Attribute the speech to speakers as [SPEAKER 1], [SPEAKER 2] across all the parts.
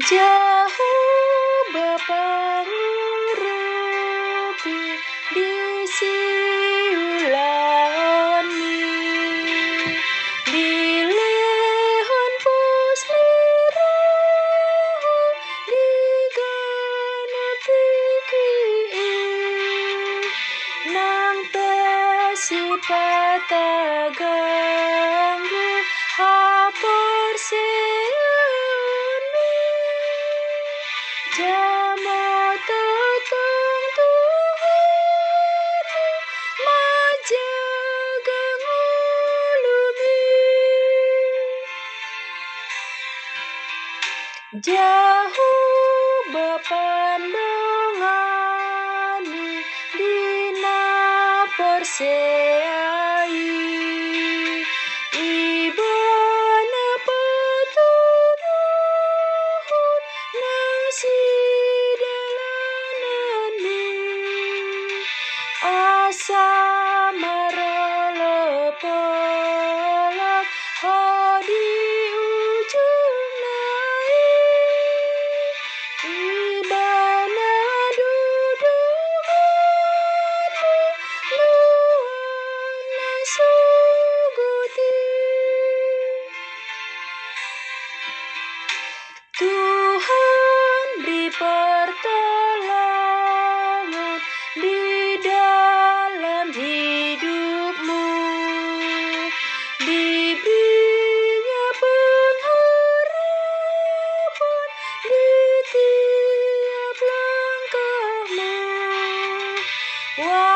[SPEAKER 1] Jauh Bapa ngurupi di siulani. Di lehon puslirahu di gana tiki nang tasi pataganggu Jauh bapandongani dina perseai Whoa!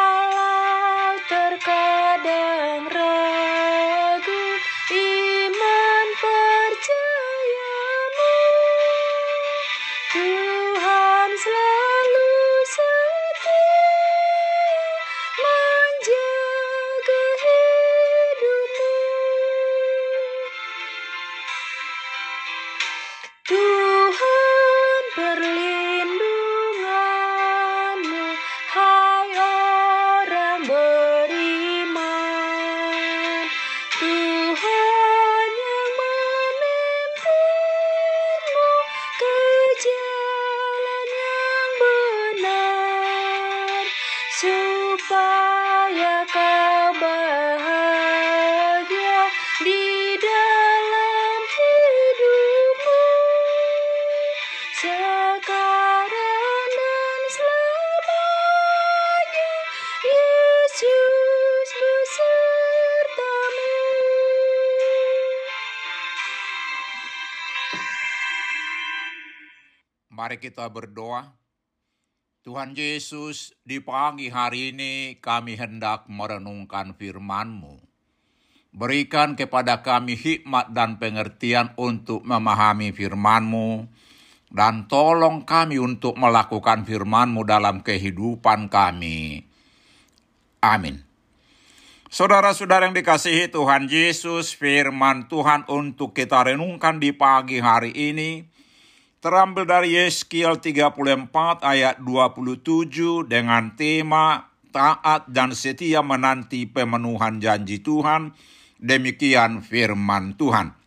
[SPEAKER 1] Sekarang dan selamanya Yesus besertamu
[SPEAKER 2] Mari kita berdoa. Tuhan Yesus, di pagi hari ini kami hendak merenungkan firman-Mu. Berikan kepada kami hikmat dan pengertian untuk memahami firman-Mu, dan tolong kami untuk melakukan firman-Mu dalam kehidupan kami. Amin. Saudara-saudara yang dikasihi Tuhan Yesus, firman Tuhan untuk kita renungkan di pagi hari ini terambil dari Yeskiel 34 ayat 27 dengan tema taat dan setia menanti pemenuhan janji Tuhan. Demikian firman Tuhan.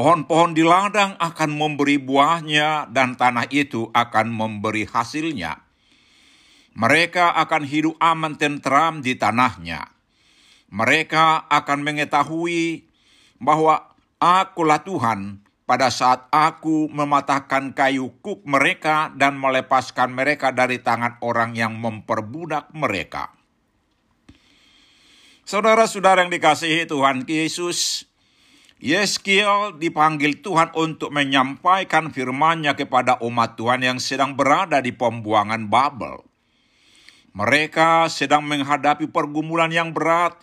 [SPEAKER 2] Pohon-pohon di ladang akan memberi buahnya dan tanah itu akan memberi hasilnya. Mereka akan hidup aman tentram di tanahnya. Mereka akan mengetahui bahwa akulah Tuhan pada saat aku mematahkan kayu kuk mereka dan melepaskan mereka dari tangan orang yang memperbudak mereka. Saudara-saudara yang dikasihi Tuhan Yesus, Yeskiel dipanggil Tuhan untuk menyampaikan firman-Nya kepada umat Tuhan yang sedang berada di pembuangan Babel. Mereka sedang menghadapi pergumulan yang berat,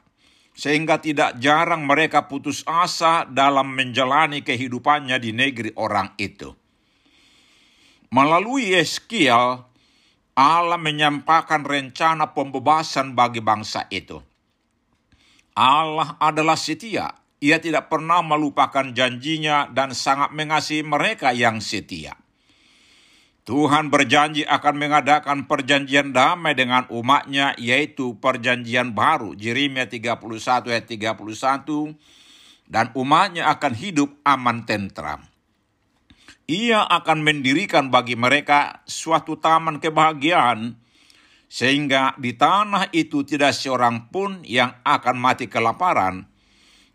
[SPEAKER 2] sehingga tidak jarang mereka putus asa dalam menjalani kehidupannya di negeri orang itu. Melalui Yeskiel, Allah menyampaikan rencana pembebasan bagi bangsa itu. Allah adalah setia. Ia tidak pernah melupakan janjinya dan sangat mengasihi mereka yang setia. Tuhan berjanji akan mengadakan perjanjian damai dengan umatnya, yaitu perjanjian baru, Jeremia 31 ayat 31, dan umatnya akan hidup aman tentram. Ia akan mendirikan bagi mereka suatu taman kebahagiaan, sehingga di tanah itu tidak seorang pun yang akan mati kelaparan,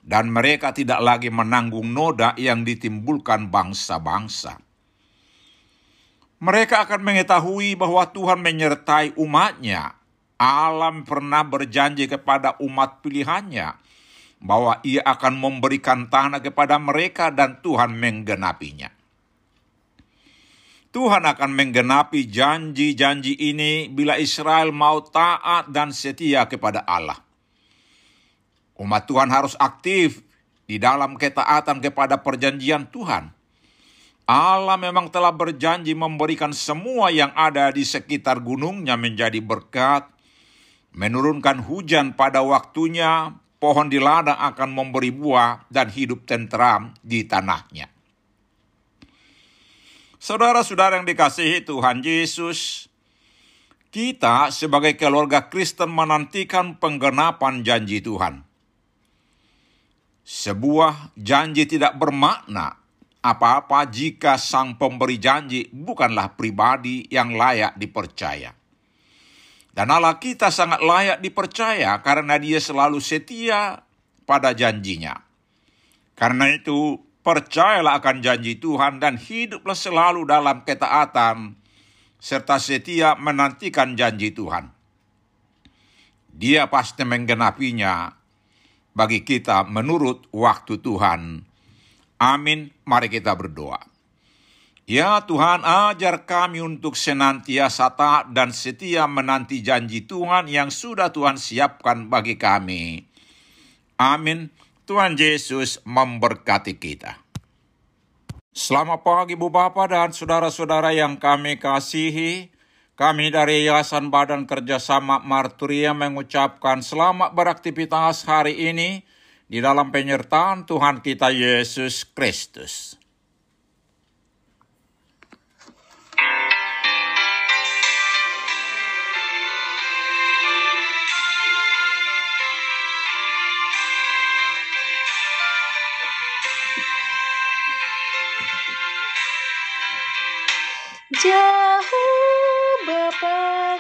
[SPEAKER 2] dan mereka tidak lagi menanggung noda yang ditimbulkan bangsa-bangsa. Mereka akan mengetahui bahwa Tuhan menyertai umatnya. Alam pernah berjanji kepada umat pilihannya bahwa ia akan memberikan tanah kepada mereka dan Tuhan menggenapinya. Tuhan akan menggenapi janji-janji ini bila Israel mau taat dan setia kepada Allah. Umat Tuhan harus aktif di dalam ketaatan kepada perjanjian Tuhan Allah memang telah berjanji memberikan semua yang ada di sekitar gunungnya menjadi berkat, menurunkan hujan pada waktunya, pohon di ladang akan memberi buah dan hidup tentram di tanahnya. Saudara-saudara yang dikasihi Tuhan Yesus, kita sebagai keluarga Kristen menantikan penggenapan janji Tuhan. Sebuah janji tidak bermakna apa-apa jika sang pemberi janji bukanlah pribadi yang layak dipercaya. Dan Allah kita sangat layak dipercaya karena dia selalu setia pada janjinya. Karena itu, percayalah akan janji Tuhan dan hiduplah selalu dalam ketaatan serta setia menantikan janji Tuhan. Dia pasti menggenapinya bagi kita menurut waktu Tuhan Amin. Mari kita berdoa. Ya Tuhan, ajar kami untuk senantiasa taat dan setia menanti janji Tuhan yang sudah Tuhan siapkan bagi kami. Amin. Tuhan Yesus memberkati kita. Selamat pagi Bu Bapak dan saudara-saudara yang kami kasihi. Kami dari Yayasan Badan Kerjasama Marturia mengucapkan selamat beraktivitas hari ini di dalam penyertaan Tuhan kita Yesus Kristus.
[SPEAKER 1] Jauh bye.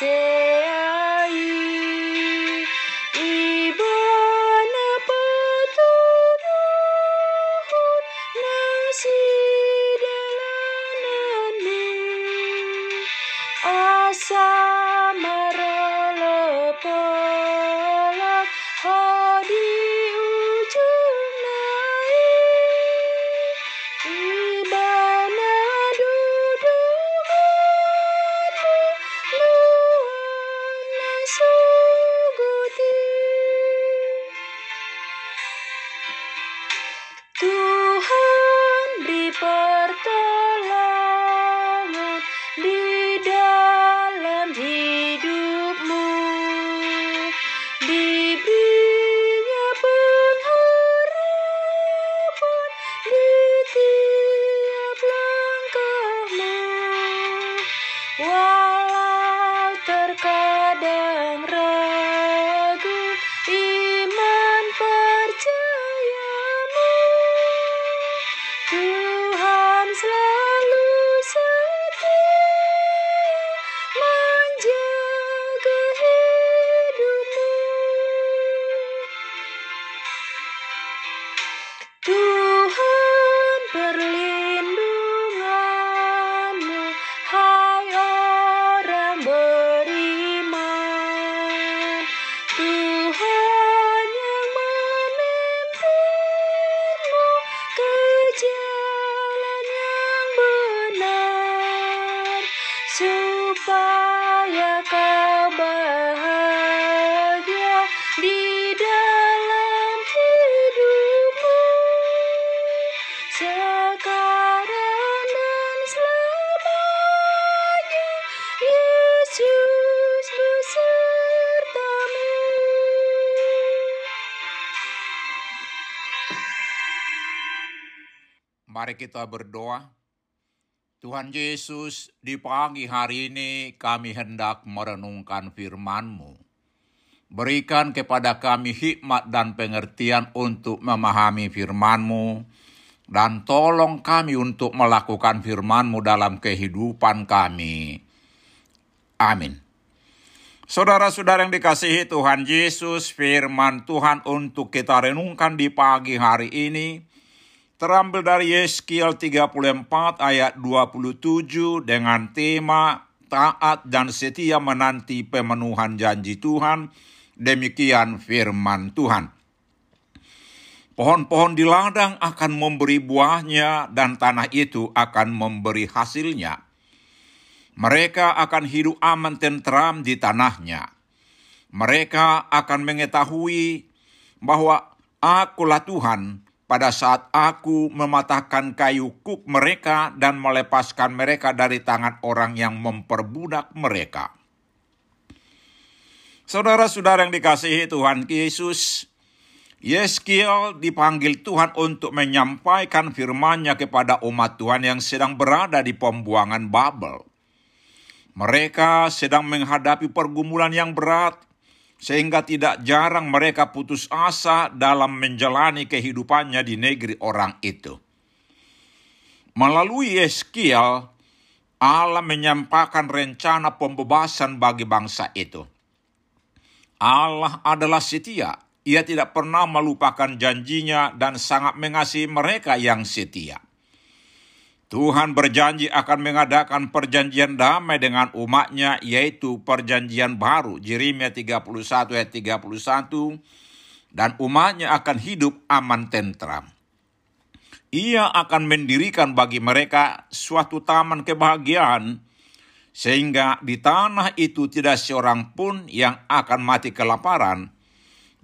[SPEAKER 1] share. Wow! sekarang dan Yesus besertamu.
[SPEAKER 2] Mari kita berdoa. Tuhan Yesus, di pagi hari ini kami hendak merenungkan firman-Mu. Berikan kepada kami hikmat dan pengertian untuk memahami firman-Mu, dan tolong kami untuk melakukan firman-Mu dalam kehidupan kami. Amin. Saudara-saudara yang dikasihi Tuhan Yesus, firman Tuhan untuk kita renungkan di pagi hari ini terambil dari Yeskiel 34 ayat 27 dengan tema taat dan setia menanti pemenuhan janji Tuhan. Demikian firman Tuhan. Pohon-pohon di ladang akan memberi buahnya dan tanah itu akan memberi hasilnya. Mereka akan hidup aman tentram di tanahnya. Mereka akan mengetahui bahwa akulah Tuhan pada saat aku mematahkan kayu kuk mereka dan melepaskan mereka dari tangan orang yang memperbudak mereka. Saudara-saudara yang dikasihi Tuhan Yesus, Yeskiel dipanggil Tuhan untuk menyampaikan firman-Nya kepada umat Tuhan yang sedang berada di pembuangan Babel. Mereka sedang menghadapi pergumulan yang berat, sehingga tidak jarang mereka putus asa dalam menjalani kehidupannya di negeri orang itu. Melalui Yeskiel, Allah menyampaikan rencana pembebasan bagi bangsa itu. Allah adalah setia, ia tidak pernah melupakan janjinya dan sangat mengasihi mereka yang setia. Tuhan berjanji akan mengadakan perjanjian damai dengan umatnya, yaitu perjanjian baru, Jeremia 31 ayat 31, dan umatnya akan hidup aman tentram. Ia akan mendirikan bagi mereka suatu taman kebahagiaan, sehingga di tanah itu tidak seorang pun yang akan mati kelaparan,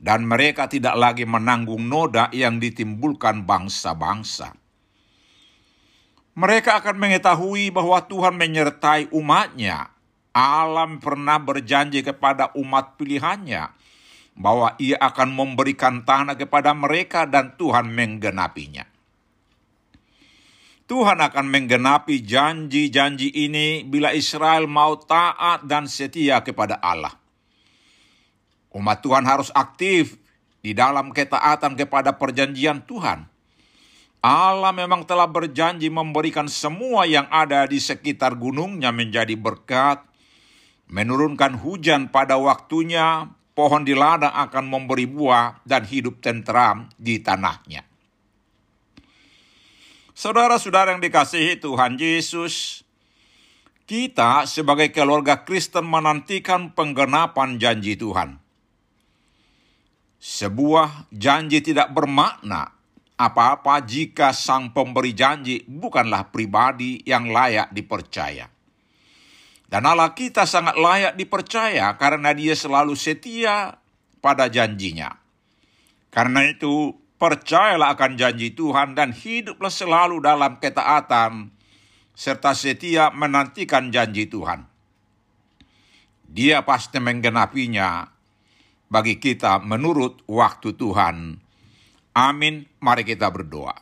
[SPEAKER 2] dan mereka tidak lagi menanggung noda yang ditimbulkan bangsa-bangsa. Mereka akan mengetahui bahwa Tuhan menyertai umatnya. Alam pernah berjanji kepada umat pilihannya bahwa ia akan memberikan tanah kepada mereka dan Tuhan menggenapinya. Tuhan akan menggenapi janji-janji ini bila Israel mau taat dan setia kepada Allah. Umat Tuhan harus aktif di dalam ketaatan kepada perjanjian Tuhan Allah memang telah berjanji memberikan semua yang ada di sekitar gunungnya menjadi berkat, menurunkan hujan pada waktunya, pohon di ladang akan memberi buah dan hidup tentram di tanahnya. Saudara-saudara yang dikasihi Tuhan Yesus, kita sebagai keluarga Kristen menantikan penggenapan janji Tuhan. Sebuah janji tidak bermakna apa-apa jika sang pemberi janji bukanlah pribadi yang layak dipercaya. Dan Allah kita sangat layak dipercaya karena dia selalu setia pada janjinya. Karena itu, percayalah akan janji Tuhan dan hiduplah selalu dalam ketaatan serta setia menantikan janji Tuhan. Dia pasti menggenapinya bagi kita menurut waktu Tuhan Amin. Mari kita berdoa.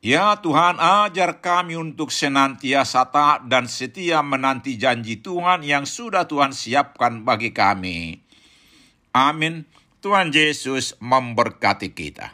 [SPEAKER 2] Ya Tuhan, ajar kami untuk senantiasa taat dan setia menanti janji Tuhan yang sudah Tuhan siapkan bagi kami. Amin. Tuhan Yesus memberkati kita.